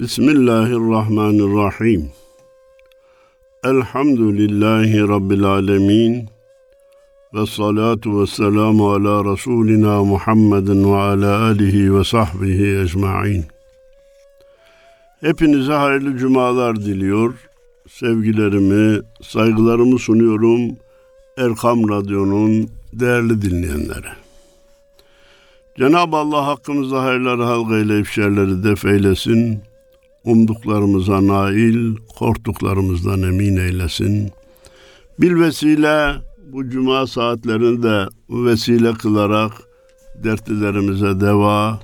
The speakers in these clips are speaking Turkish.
Bismillahirrahmanirrahim. Elhamdülillahi Rabbil alemin. Ve salatu ve selamu ala Resulina Muhammedin ve ala alihi ve sahbihi ecma'in. Hepinize hayırlı cumalar diliyor. Sevgilerimi, saygılarımı sunuyorum Erkam Radyo'nun değerli dinleyenlere. Cenab-ı Allah hakkımızda hayırları halgayla ifşerleri def eylesin. Umduklarımıza nail, korktuklarımızdan emin eylesin. Bir vesile bu cuma saatlerini de vesile kılarak dertlilerimize deva,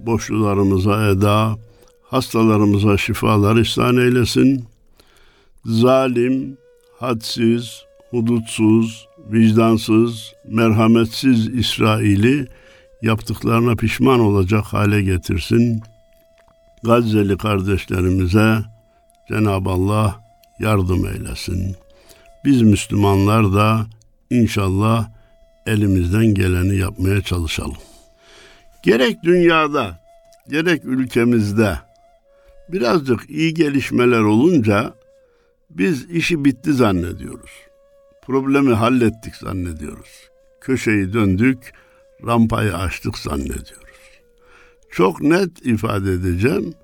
boşlularımıza eda, hastalarımıza şifalar ihsan eylesin. Zalim, hadsiz, hudutsuz, vicdansız, merhametsiz İsrail'i yaptıklarına pişman olacak hale getirsin. Gazze'li kardeşlerimize Cenab-ı Allah yardım eylesin. Biz Müslümanlar da inşallah elimizden geleni yapmaya çalışalım. Gerek dünyada, gerek ülkemizde birazcık iyi gelişmeler olunca biz işi bitti zannediyoruz. Problemi hallettik zannediyoruz. Köşeyi döndük, rampayı açtık zannediyoruz. Çok net ifade edeceğim.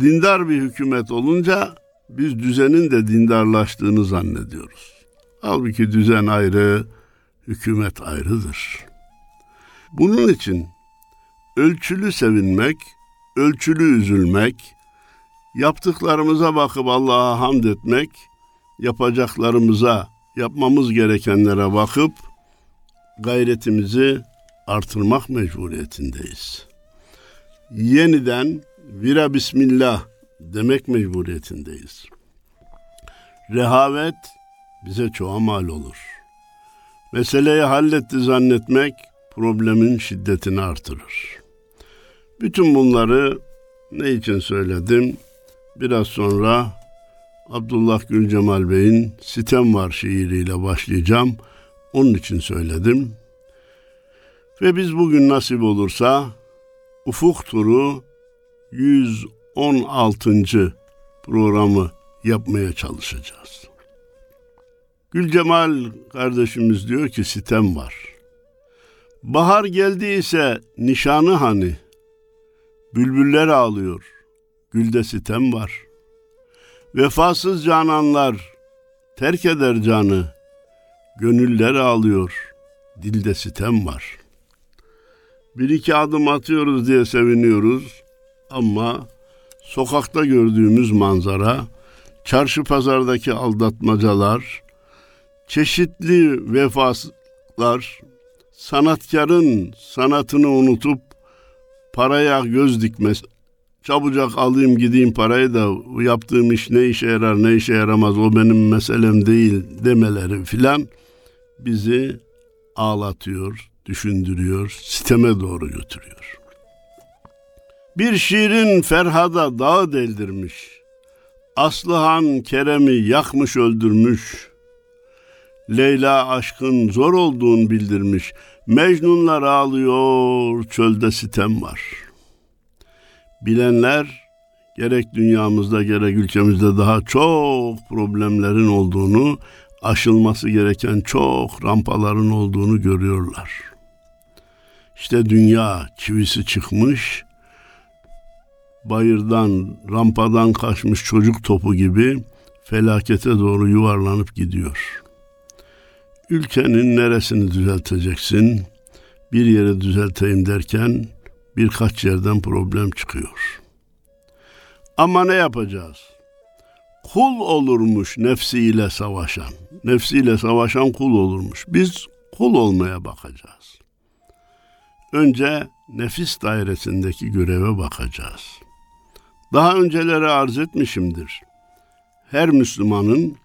Dindar bir hükümet olunca biz düzenin de dindarlaştığını zannediyoruz. Halbuki düzen ayrı, hükümet ayrıdır. Bunun için ölçülü sevinmek, ölçülü üzülmek, yaptıklarımıza bakıp Allah'a hamd etmek, yapacaklarımıza, yapmamız gerekenlere bakıp gayretimizi artırmak mecburiyetindeyiz. Yeniden vira bismillah demek mecburiyetindeyiz. Rehavet bize çoğa mal olur. Meseleyi halletti zannetmek problemin şiddetini artırır. Bütün bunları ne için söyledim? Biraz sonra Abdullah Gül Cemal Bey'in Sitem Var şiiriyle başlayacağım. Onun için söyledim. Ve biz bugün nasip olursa Ufuk Turu 116. programı yapmaya çalışacağız. Gül Cemal kardeşimiz diyor ki sitem var. Bahar geldiyse nişanı hani, bülbüller ağlıyor, gülde sitem var. Vefasız cananlar terk eder canı, gönüller ağlıyor, dilde sitem var. Bir iki adım atıyoruz diye seviniyoruz. Ama sokakta gördüğümüz manzara, çarşı pazardaki aldatmacalar, çeşitli vefaslar, sanatkarın sanatını unutup paraya göz dikmesi, çabucak alayım gideyim parayı da yaptığım iş ne işe yarar ne işe yaramaz o benim meselem değil demeleri filan bizi ağlatıyor, düşündürüyor, siteme doğru götürüyor. Bir şiirin Ferhada dağ deldirmiş, Aslıhan Kerem'i yakmış öldürmüş, Leyla aşkın zor olduğunu bildirmiş, Mecnunlar ağlıyor, çölde sitem var. Bilenler gerek dünyamızda gerek ülkemizde daha çok problemlerin olduğunu, aşılması gereken çok rampaların olduğunu görüyorlar. İşte dünya çivisi çıkmış, bayırdan, rampadan kaçmış çocuk topu gibi felakete doğru yuvarlanıp gidiyor. Ülkenin neresini düzelteceksin? Bir yere düzelteyim derken birkaç yerden problem çıkıyor. Ama ne yapacağız? Kul olurmuş nefsiyle savaşan. Nefsiyle savaşan kul olurmuş. Biz kul olmaya bakacağız. Önce nefis dairesindeki göreve bakacağız. Daha önceleri arz etmişimdir. Her Müslümanın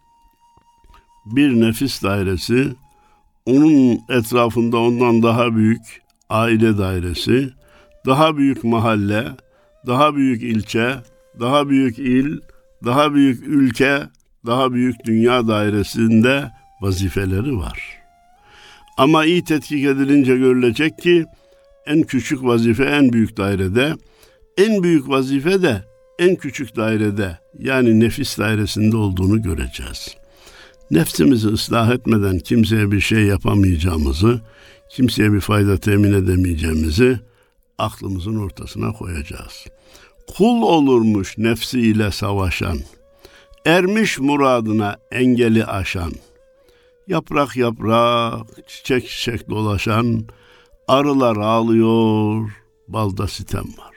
bir nefis dairesi, onun etrafında ondan daha büyük aile dairesi, daha büyük mahalle, daha büyük ilçe, daha büyük il, daha büyük ülke, daha büyük dünya dairesinde vazifeleri var. Ama iyi tetkik edilince görülecek ki en küçük vazife en büyük dairede, en büyük vazife de en küçük dairede yani nefis dairesinde olduğunu göreceğiz. Nefsimizi ıslah etmeden kimseye bir şey yapamayacağımızı, kimseye bir fayda temin edemeyeceğimizi aklımızın ortasına koyacağız. Kul olurmuş nefsiyle savaşan, ermiş muradına engeli aşan, yaprak yaprak, çiçek çiçek dolaşan, arılar ağlıyor, balda sitem var.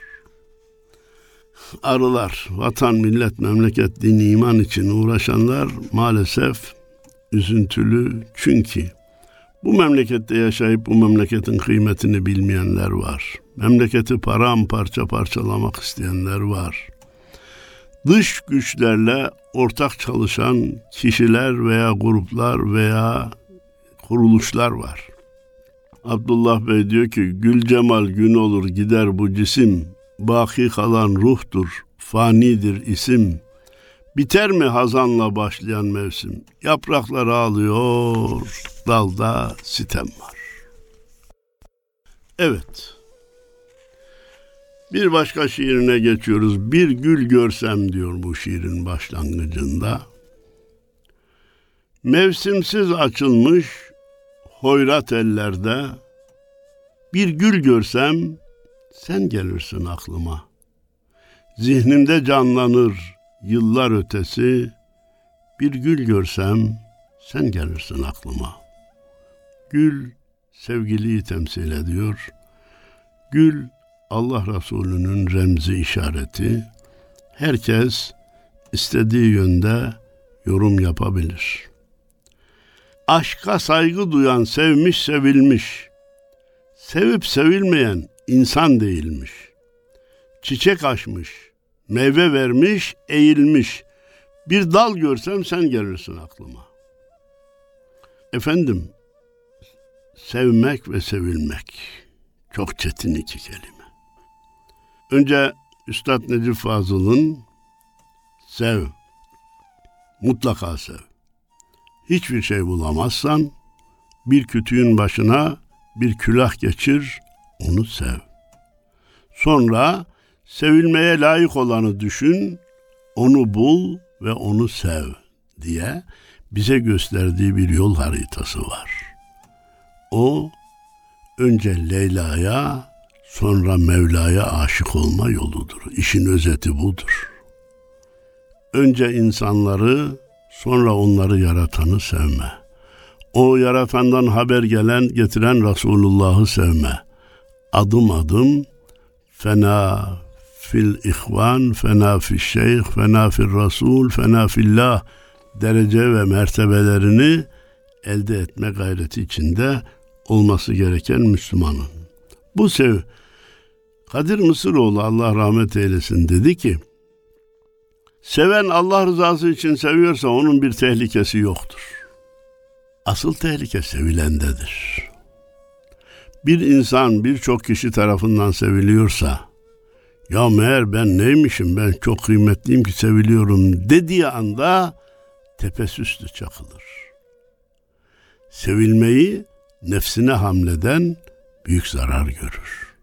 Arılar, vatan, millet, memleket, din, iman için uğraşanlar maalesef üzüntülü çünkü bu memlekette yaşayıp bu memleketin kıymetini bilmeyenler var. Memleketi paramparça parçalamak isteyenler var. Dış güçlerle ortak çalışan kişiler veya gruplar veya kuruluşlar var. Abdullah Bey diyor ki gül cemal gün olur gider bu cisim baki kalan ruhtur fanidir isim Biter mi hazanla başlayan mevsim? Yapraklar ağlıyor, dalda sitem var. Evet. Bir başka şiirine geçiyoruz. Bir gül görsem diyor bu şiirin başlangıcında. Mevsimsiz açılmış hoyrat ellerde bir gül görsem sen gelirsin aklıma. Zihnimde canlanır yıllar ötesi bir gül görsem sen gelirsin aklıma. Gül sevgiliyi temsil ediyor. Gül Allah Resulü'nün remzi işareti. Herkes istediği yönde yorum yapabilir. Aşka saygı duyan sevmiş sevilmiş. Sevip sevilmeyen insan değilmiş. Çiçek açmış, meyve vermiş, eğilmiş. Bir dal görsem sen gelirsin aklıma. Efendim, sevmek ve sevilmek çok çetin iki kelime. Önce Üstad Necip Fazıl'ın sev, mutlaka sev. Hiçbir şey bulamazsan bir kütüğün başına bir külah geçir, onu sev. Sonra sevilmeye layık olanı düşün, onu bul ve onu sev diye bize gösterdiği bir yol haritası var. O önce Leyla'ya sonra Mevla'ya aşık olma yoludur. İşin özeti budur. Önce insanları sonra onları yaratanı sevme. O yaratandan haber gelen getiren Resulullah'ı sevme. Adım adım fena fil ihvan, fena fil şeyh, fena fil rasul, fena fillah derece ve mertebelerini elde etme gayreti içinde olması gereken Müslümanın. Bu sev Kadir Mısıroğlu Allah rahmet eylesin dedi ki Seven Allah rızası için seviyorsa onun bir tehlikesi yoktur. Asıl tehlike sevilendedir. Bir insan birçok kişi tarafından seviliyorsa ya meğer ben neymişim ben çok kıymetliyim ki seviliyorum dediği anda tepesüstü çakılır. Sevilmeyi nefsine hamleden büyük zarar görür.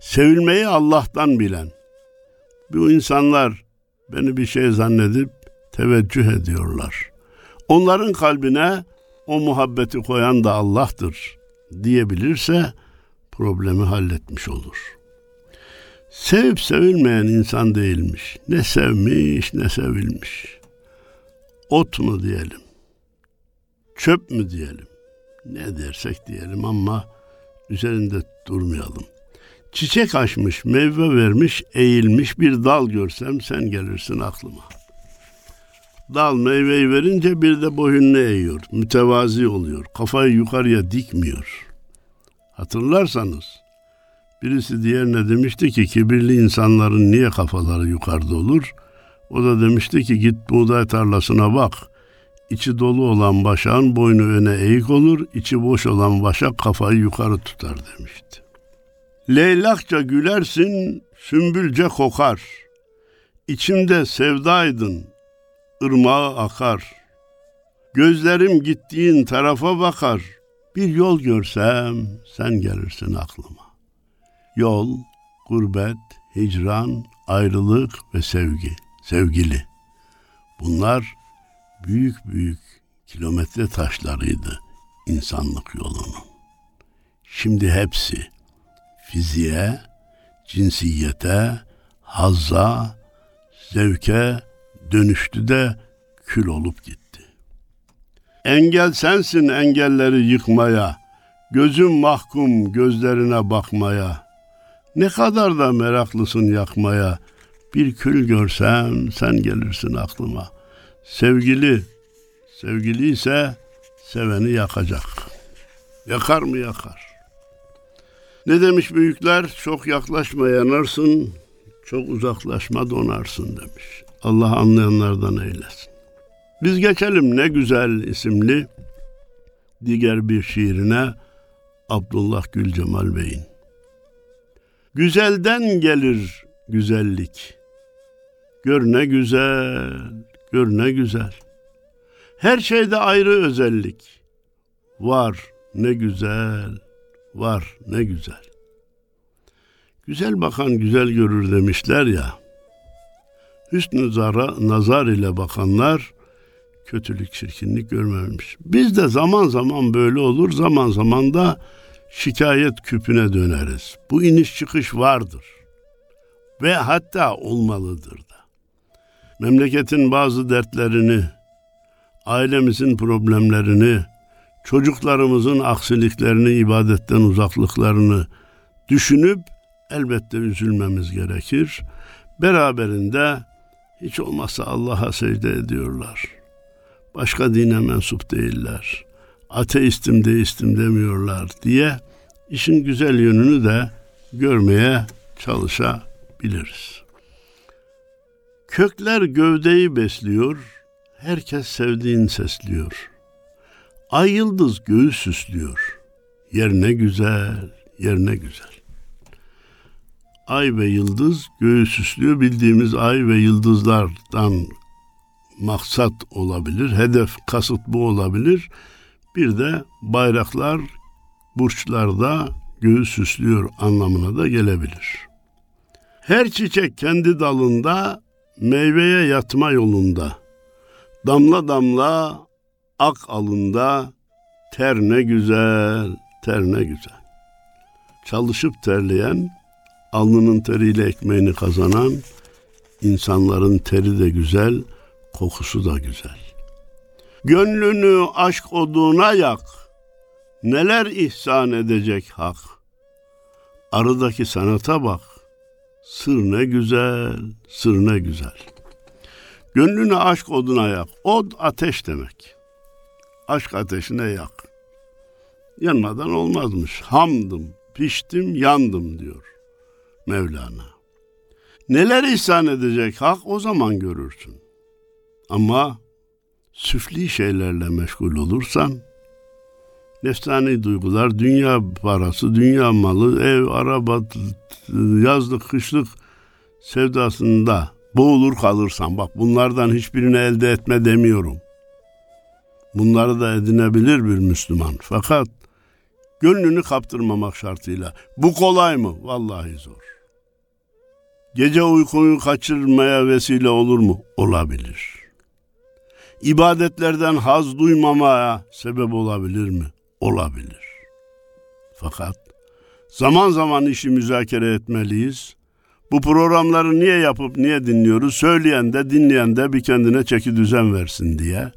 Sevilmeyi Allah'tan bilen bu insanlar beni bir şey zannedip teveccüh ediyorlar. Onların kalbine o muhabbeti koyan da Allah'tır diyebilirse problemi halletmiş olur.'' Sevip sevilmeyen insan değilmiş. Ne sevmiş ne sevilmiş. Ot mu diyelim? Çöp mü diyelim? Ne dersek diyelim ama üzerinde durmayalım. Çiçek açmış, meyve vermiş, eğilmiş bir dal görsem sen gelirsin aklıma. Dal meyveyi verince bir de boyunlu eğiyor, mütevazi oluyor, kafayı yukarıya dikmiyor. Hatırlarsanız Birisi diğerine demişti ki kibirli insanların niye kafaları yukarıda olur? O da demişti ki git buğday tarlasına bak. İçi dolu olan başağın boynu öne eğik olur, içi boş olan başak kafayı yukarı tutar demişti. Leylakça gülersin, sümbülce kokar. İçimde sevdaydın, ırmağı akar. Gözlerim gittiğin tarafa bakar. Bir yol görsem sen gelirsin aklıma. Yol, gurbet, hicran, ayrılık ve sevgi, sevgili. Bunlar büyük büyük kilometre taşlarıydı insanlık yolunun. Şimdi hepsi fiziğe, cinsiyete, hazza, zevke dönüştü de kül olup gitti. Engel sensin engelleri yıkmaya, gözüm mahkum gözlerine bakmaya. Ne kadar da meraklısın yakmaya, bir kül görsem sen gelirsin aklıma. Sevgili, sevgili ise seveni yakacak. Yakar mı yakar. Ne demiş büyükler? Çok yaklaşma yanarsın, çok uzaklaşma donarsın demiş. Allah anlayanlardan eylesin. Biz geçelim ne güzel isimli diğer bir şiirine Abdullah Gül Cemal Bey'in. Güzelden gelir güzellik. Gör ne güzel, gör ne güzel. Her şeyde ayrı özellik. Var ne güzel, var ne güzel. Güzel bakan güzel görür demişler ya. Hüsnü zara, nazar ile bakanlar kötülük, çirkinlik görmemiş. Biz de zaman zaman böyle olur, zaman zaman da şikayet küpüne döneriz. Bu iniş çıkış vardır. Ve hatta olmalıdır da. Memleketin bazı dertlerini, ailemizin problemlerini, çocuklarımızın aksiliklerini, ibadetten uzaklıklarını düşünüp elbette üzülmemiz gerekir. Beraberinde hiç olmazsa Allah'a secde ediyorlar. Başka dine mensup değiller. Ateistim deistim demiyorlar diye işin güzel yönünü de görmeye çalışabiliriz. Kökler gövdeyi besliyor, herkes sevdiğin sesliyor. Ay yıldız göğü süslüyor. Yer ne güzel, yer ne güzel. Ay ve yıldız göğü süslüyor. Bildiğimiz ay ve yıldızlardan maksat olabilir, hedef, kasıt bu olabilir. Bir de bayraklar burçlarda göğü süslüyor anlamına da gelebilir. Her çiçek kendi dalında, meyveye yatma yolunda. Damla damla ak alında, ter ne güzel, ter ne güzel. Çalışıp terleyen, alnının teriyle ekmeğini kazanan, insanların teri de güzel, kokusu da güzel. Gönlünü aşk oduna yak, neler ihsan edecek hak. Arıdaki sanata bak, sır ne güzel, sır ne güzel. Gönlünü aşk oduna yak, od ateş demek. Aşk ateşine yak. Yanmadan olmazmış. Hamdım, piştim, yandım diyor Mevlana. Neler ihsan edecek hak o zaman görürsün. Ama süfli şeylerle meşgul olursan, nefsani duygular, dünya parası, dünya malı, ev, araba, yazlık, kışlık sevdasında boğulur kalırsan, bak bunlardan hiçbirini elde etme demiyorum. Bunları da edinebilir bir Müslüman. Fakat gönlünü kaptırmamak şartıyla. Bu kolay mı? Vallahi zor. Gece uykuyu kaçırmaya vesile olur mu? Olabilir ibadetlerden haz duymamaya sebep olabilir mi? Olabilir. Fakat zaman zaman işi müzakere etmeliyiz. Bu programları niye yapıp niye dinliyoruz? Söyleyen de dinleyen de bir kendine çeki düzen versin diye.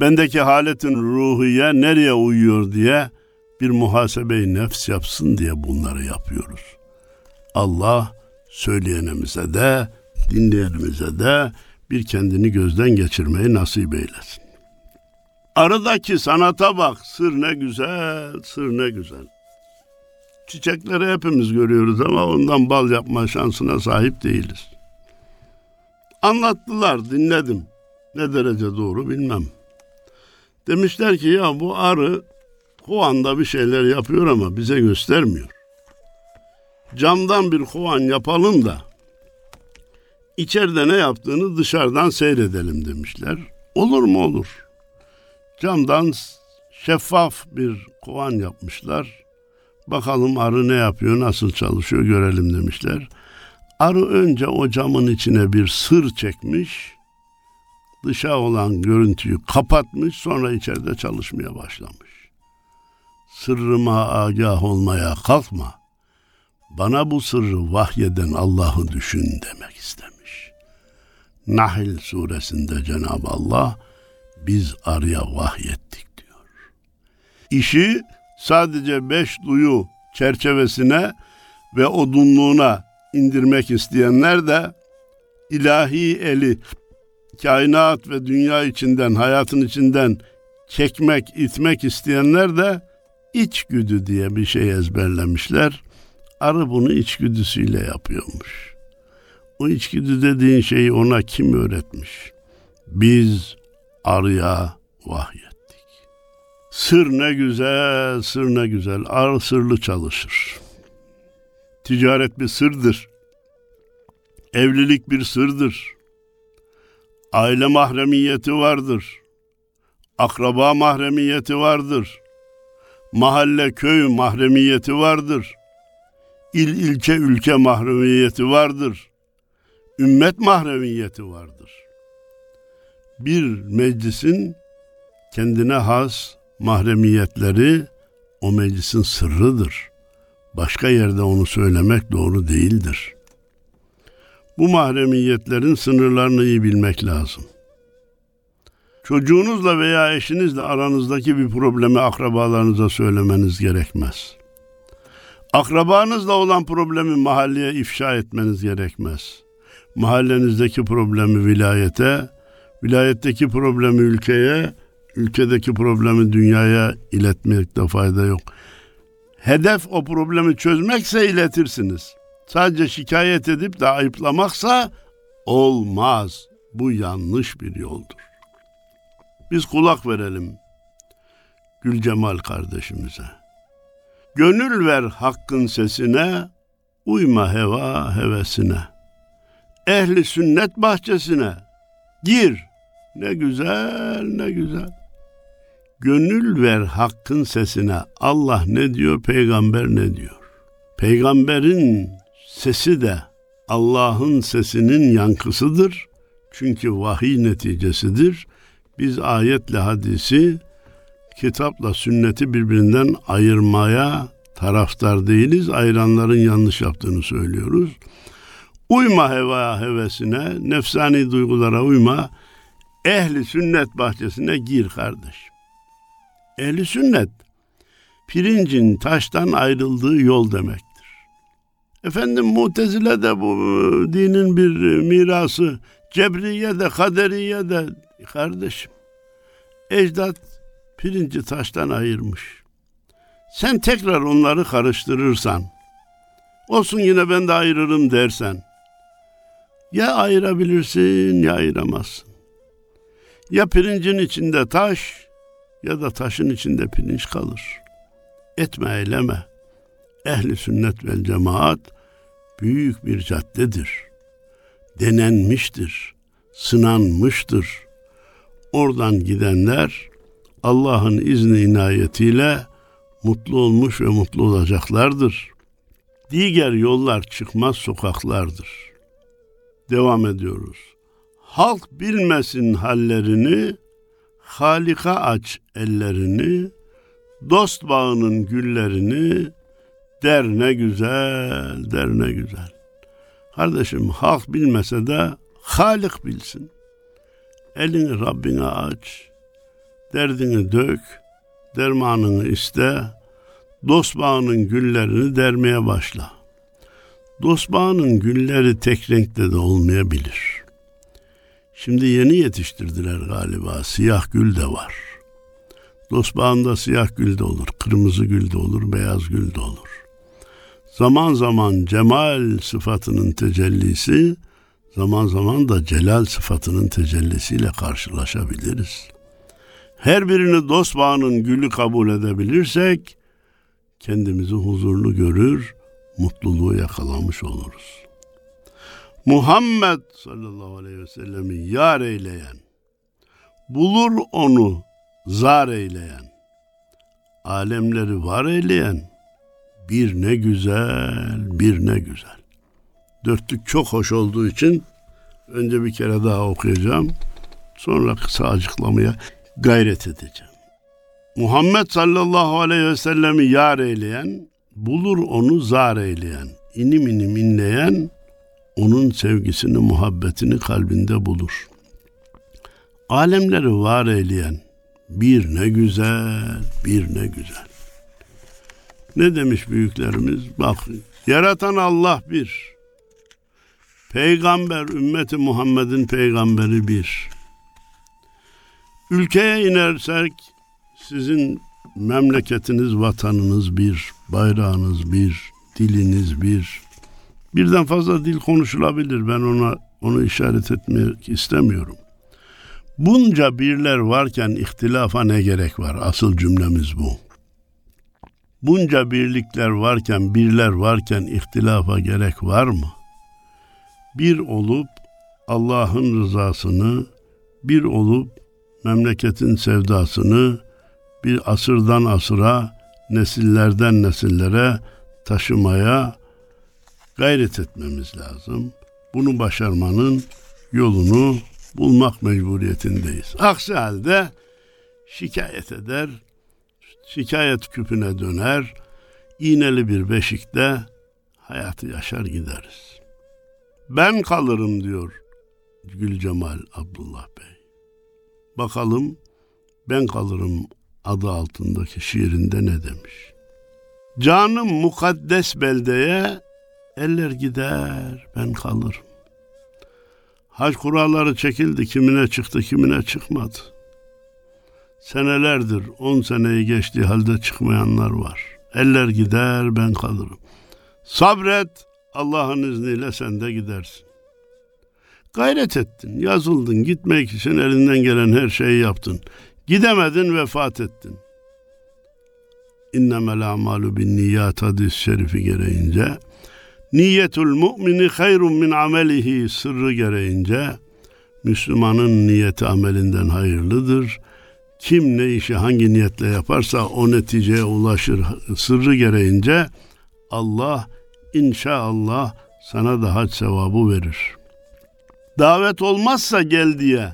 Bendeki haletin ruhiye nereye uyuyor diye bir muhasebe-i nefs yapsın diye bunları yapıyoruz. Allah söyleyenimize de dinleyenimize de bir kendini gözden geçirmeyi nasip eylesin. Arıdaki sanata bak, sır ne güzel, sır ne güzel. Çiçekleri hepimiz görüyoruz ama ondan bal yapma şansına sahip değiliz. Anlattılar, dinledim. Ne derece doğru bilmem. Demişler ki ya bu arı kovanda bir şeyler yapıyor ama bize göstermiyor. Camdan bir kovan yapalım da İçeride ne yaptığını dışarıdan seyredelim demişler. Olur mu olur. Camdan şeffaf bir kovan yapmışlar. Bakalım arı ne yapıyor, nasıl çalışıyor görelim demişler. Arı önce o camın içine bir sır çekmiş, dışa olan görüntüyü kapatmış, sonra içeride çalışmaya başlamış. Sırrıma agah olmaya kalkma. Bana bu sırrı vahyeden Allah'ı düşün demek istemiş. Nahl suresinde Cenab-ı Allah biz arıya vahyettik diyor. İşi sadece beş duyu çerçevesine ve odunluğuna indirmek isteyenler de ilahi eli kainat ve dünya içinden, hayatın içinden çekmek, itmek isteyenler de içgüdü diye bir şey ezberlemişler. Arı bunu içgüdüsüyle yapıyormuş. O içgüdü dediğin şeyi ona kim öğretmiş? Biz arıya vahyettik. Sır ne güzel, sır ne güzel. Arı sırlı çalışır. Ticaret bir sırdır. Evlilik bir sırdır. Aile mahremiyeti vardır. Akraba mahremiyeti vardır. Mahalle köy mahremiyeti vardır. İl ilçe ülke mahremiyeti vardır. Ümmet mahremiyeti vardır. Bir meclisin kendine has mahremiyetleri o meclisin sırrıdır. Başka yerde onu söylemek doğru değildir. Bu mahremiyetlerin sınırlarını iyi bilmek lazım. Çocuğunuzla veya eşinizle aranızdaki bir problemi akrabalarınıza söylemeniz gerekmez. Akrabanızla olan problemi mahalleye ifşa etmeniz gerekmez. Mahallenizdeki problemi vilayete, vilayetteki problemi ülkeye, ülkedeki problemi dünyaya iletmekte fayda yok. Hedef o problemi çözmekse iletirsiniz. Sadece şikayet edip de ayıplamaksa olmaz. Bu yanlış bir yoldur. Biz kulak verelim Gül Cemal kardeşimize. Gönül ver hakkın sesine, uyma heva hevesine. Ehli sünnet bahçesine gir. Ne güzel, ne güzel. Gönül ver hakkın sesine. Allah ne diyor, peygamber ne diyor? Peygamberin sesi de Allah'ın sesinin yankısıdır. Çünkü vahiy neticesidir. Biz ayetle hadisi, kitapla sünneti birbirinden ayırmaya taraftar değiliz. Ayıranların yanlış yaptığını söylüyoruz. Uyma heva hevesine, nefsani duygulara uyma. Ehli sünnet bahçesine gir kardeş. Ehli sünnet pirincin taştan ayrıldığı yol demektir. Efendim Mutezile de bu dinin bir mirası, Cebriye de, Kaderiye de kardeşim. Ecdat pirinci taştan ayırmış. Sen tekrar onları karıştırırsan, olsun yine ben de ayırırım dersen, ya ayırabilirsin ya ayıramazsın. Ya pirincin içinde taş ya da taşın içinde pirinç kalır. Etme eyleme. Ehli sünnet vel cemaat büyük bir caddedir. Denenmiştir, sınanmıştır. Oradan gidenler Allah'ın izni inayetiyle mutlu olmuş ve mutlu olacaklardır. Diğer yollar çıkmaz sokaklardır. Devam ediyoruz. Halk bilmesin hallerini, Halika aç ellerini, dost bağının güllerini, der ne güzel, der ne güzel. Kardeşim halk bilmese de Halik bilsin. Elini Rabbine aç, derdini dök, dermanını iste, dost bağının güllerini dermeye başla. Dost bağının gülleri tek renkte de olmayabilir. Şimdi yeni yetiştirdiler galiba, siyah gül de var. Dost bağında siyah gül de olur, kırmızı gül de olur, beyaz gül de olur. Zaman zaman cemal sıfatının tecellisi, zaman zaman da celal sıfatının tecellisiyle karşılaşabiliriz. Her birini dost bağının gülü kabul edebilirsek, kendimizi huzurlu görür, mutluluğu yakalamış oluruz. Muhammed sallallahu aleyhi ve sellemi yar eyleyen, bulur onu zar eyleyen, alemleri var eyleyen, bir ne güzel, bir ne güzel. dörtlük çok hoş olduğu için önce bir kere daha okuyacağım. Sonra kısa açıklamaya gayret edeceğim. Muhammed sallallahu aleyhi ve sellemi yar eyleyen, bulur onu zar eyleyen, inim inim inleyen, onun sevgisini, muhabbetini kalbinde bulur. Alemleri var eyleyen, bir ne güzel, bir ne güzel. Ne demiş büyüklerimiz? Bak, yaratan Allah bir. Peygamber, ümmeti Muhammed'in peygamberi bir. Ülkeye inersek sizin memleketiniz, vatanınız bir, bayrağınız bir, diliniz bir. Birden fazla dil konuşulabilir. Ben ona onu işaret etmek istemiyorum. Bunca birler varken ihtilafa ne gerek var? Asıl cümlemiz bu. Bunca birlikler varken, birler varken ihtilafa gerek var mı? Bir olup Allah'ın rızasını, bir olup memleketin sevdasını bir asırdan asıra, nesillerden nesillere taşımaya gayret etmemiz lazım. Bunu başarmanın yolunu bulmak mecburiyetindeyiz. Aksi halde şikayet eder, şikayet küpüne döner, iğneli bir beşikte hayatı yaşar gideriz. Ben kalırım diyor Gülcemal Abdullah Bey. Bakalım ben kalırım adı altındaki şiirinde ne demiş? Canım mukaddes beldeye eller gider ben kalırım. Hac kuralları çekildi kimine çıktı kimine çıkmadı. Senelerdir on seneyi geçtiği halde çıkmayanlar var. Eller gider ben kalırım. Sabret Allah'ın izniyle sen de gidersin. Gayret ettin, yazıldın, gitmek için elinden gelen her şeyi yaptın. Gidemedin, vefat ettin. İnnemel amalu bin niyat hadis şerifi gereğince niyetul mu'mini hayrun min amelihi sırrı gereğince Müslümanın niyeti amelinden hayırlıdır. Kim ne işi hangi niyetle yaparsa o neticeye ulaşır sırrı gereğince Allah inşallah sana da hac sevabı verir. Davet olmazsa gel diye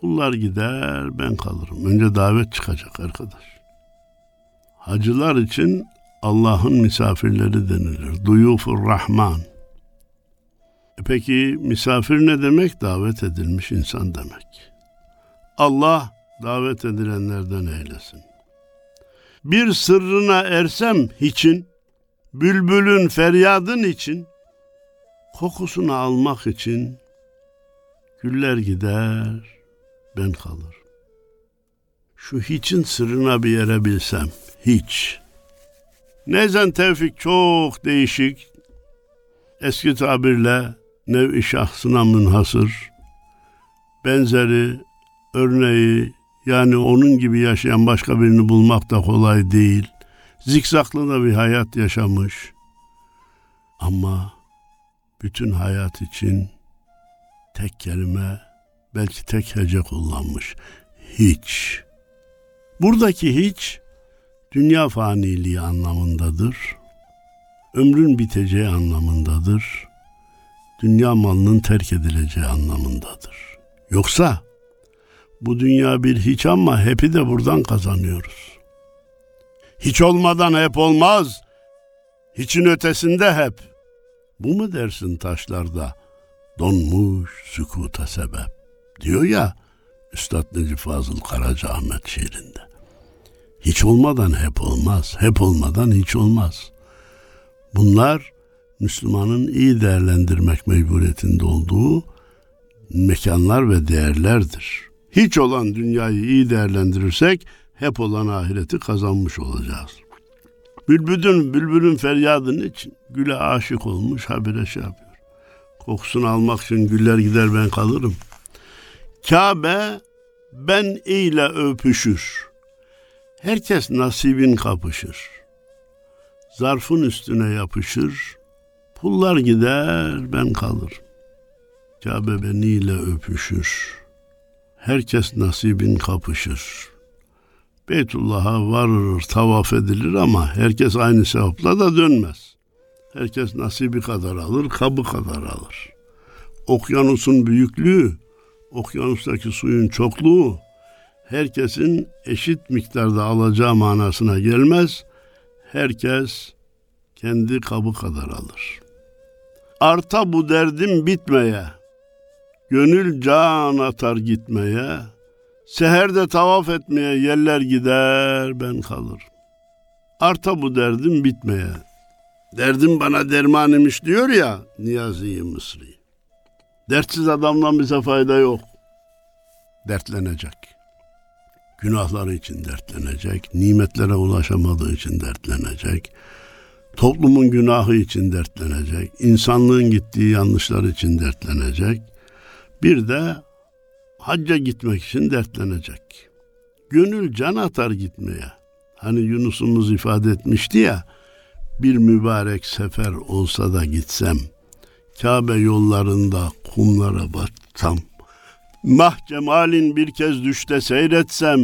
kullar gider ben kalırım. Önce davet çıkacak arkadaş. Hacılar için Allah'ın misafirleri denilir. Duyufur Rahman. E peki misafir ne demek? Davet edilmiş insan demek. Allah davet edilenlerden eylesin. Bir sırrına ersem hiçin, bülbülün feryadın için, kokusunu almak için güller gider, ben kalır. Şu hiçin sırrına bir yere bilsem, hiç. Nezen Tevfik çok değişik, eski tabirle nev-i şahsına münhasır, benzeri, örneği, yani onun gibi yaşayan başka birini bulmak da kolay değil. Zikzaklı da bir hayat yaşamış. Ama bütün hayat için tek kelime, belki tek hece kullanmış. Hiç. Buradaki hiç, dünya faniliği anlamındadır. Ömrün biteceği anlamındadır. Dünya malının terk edileceği anlamındadır. Yoksa bu dünya bir hiç ama hepi de buradan kazanıyoruz. Hiç olmadan hep olmaz. Hiçin ötesinde hep. Bu mu dersin taşlarda? Donmuş sükuta sebep. Diyor ya Üstad Necip Fazıl Karacaahmet şiirinde. Hiç olmadan hep olmaz. Hep olmadan hiç olmaz. Bunlar Müslümanın iyi değerlendirmek mecburiyetinde olduğu mekanlar ve değerlerdir. Hiç olan dünyayı iyi değerlendirirsek hep olan ahireti kazanmış olacağız. Bülbülün, bülbülün feryadının için güle aşık olmuş habire şey yapıyor. Kokusunu almak için güller gider ben kalırım. Kabe ben ile öpüşür. Herkes nasibin kapışır. Zarfın üstüne yapışır. Pullar gider ben kalır. Kabe beniyle öpüşür. Herkes nasibin kapışır. Beytullah'a varır, tavaf edilir ama herkes aynı sevapla da dönmez. Herkes nasibi kadar alır, kabı kadar alır. Okyanusun büyüklüğü, okyanustaki suyun çokluğu herkesin eşit miktarda alacağı manasına gelmez. Herkes kendi kabı kadar alır. Arta bu derdim bitmeye, gönül can atar gitmeye, seherde tavaf etmeye yerler gider ben kalırım. Arta bu derdim bitmeye. Derdim bana derman imiş diyor ya Niyazi Mısri. Dertsiz adamdan bize fayda yok. Dertlenecek. Günahları için dertlenecek. Nimetlere ulaşamadığı için dertlenecek. Toplumun günahı için dertlenecek. insanlığın gittiği yanlışlar için dertlenecek. Bir de hacca gitmek için dertlenecek. Gönül can atar gitmeye. Hani Yunus'umuz ifade etmişti ya, bir mübarek sefer olsa da gitsem, Kabe yollarında kumlara batsam, mah cemalin bir kez düşte seyretsem,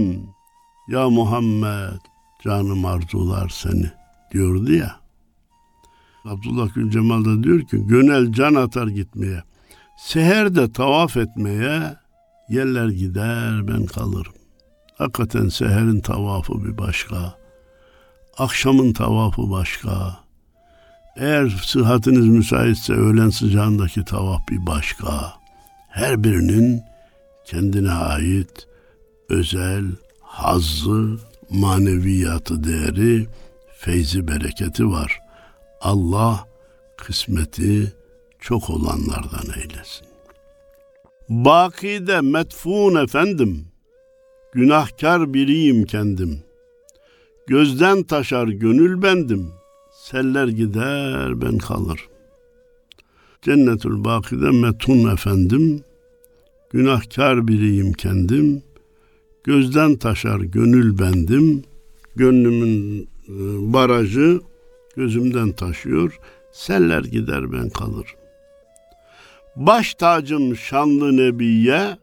ya Muhammed canım arzular seni diyordu ya. Abdullah Gül Cemal da diyor ki gönel can atar gitmeye. Seherde tavaf etmeye yerler gider ben kalırım. Hakikaten seherin tavafı bir başka. Akşamın tavafı başka. Eğer sıhhatiniz müsaitse öğlen sıcağındaki tavaf bir başka. Her birinin kendine ait özel hazzı, maneviyatı değeri, feyzi bereketi var. Allah kısmeti çok olanlardan eylesin. Bakide metfun efendim, günahkar biriyim kendim. Gözden taşar gönül bendim, seller gider ben kalır. Cennetül Bakide metun efendim, günahkar biriyim kendim. Gözden taşar gönül bendim, gönlümün e, barajı gözümden taşıyor, seller gider ben kalırım. Baş tacım şanlı nebiye,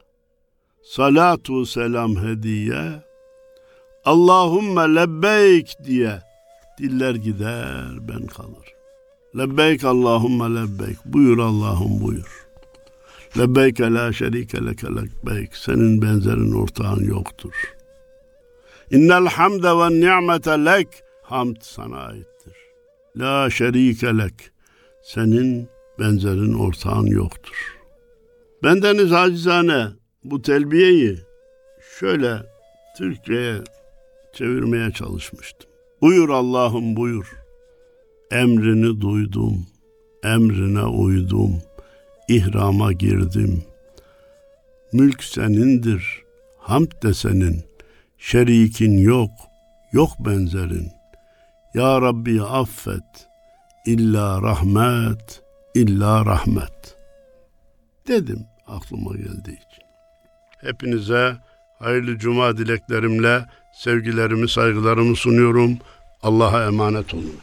salatu selam hediye, Allahümme lebbeyk diye diller gider ben kalır. Lebbeyk Allahümme lebbeyk. Buyur Allah'ım buyur. Lebbeyke la şerike leke lebbeyk. Senin benzerin ortağın yoktur. İnnel hamde ve ni'mete lek. Hamd sana aittir. La şerike lek. Senin benzerin ortağın yoktur. Bendeniz acizane bu telbiyeyi şöyle Türkçe'ye çevirmeye çalışmıştım. Buyur Allah'ım buyur. Emrini duydum, emrine uydum, ihrama girdim. Mülk senindir, hamd de senin, şerikin yok, yok benzerin. Ya Rabbi affet, illa rahmet, illa rahmet. Dedim aklıma geldiği için. Hepinize hayırlı cuma dileklerimle sevgilerimi, saygılarımı sunuyorum. Allah'a emanet olun.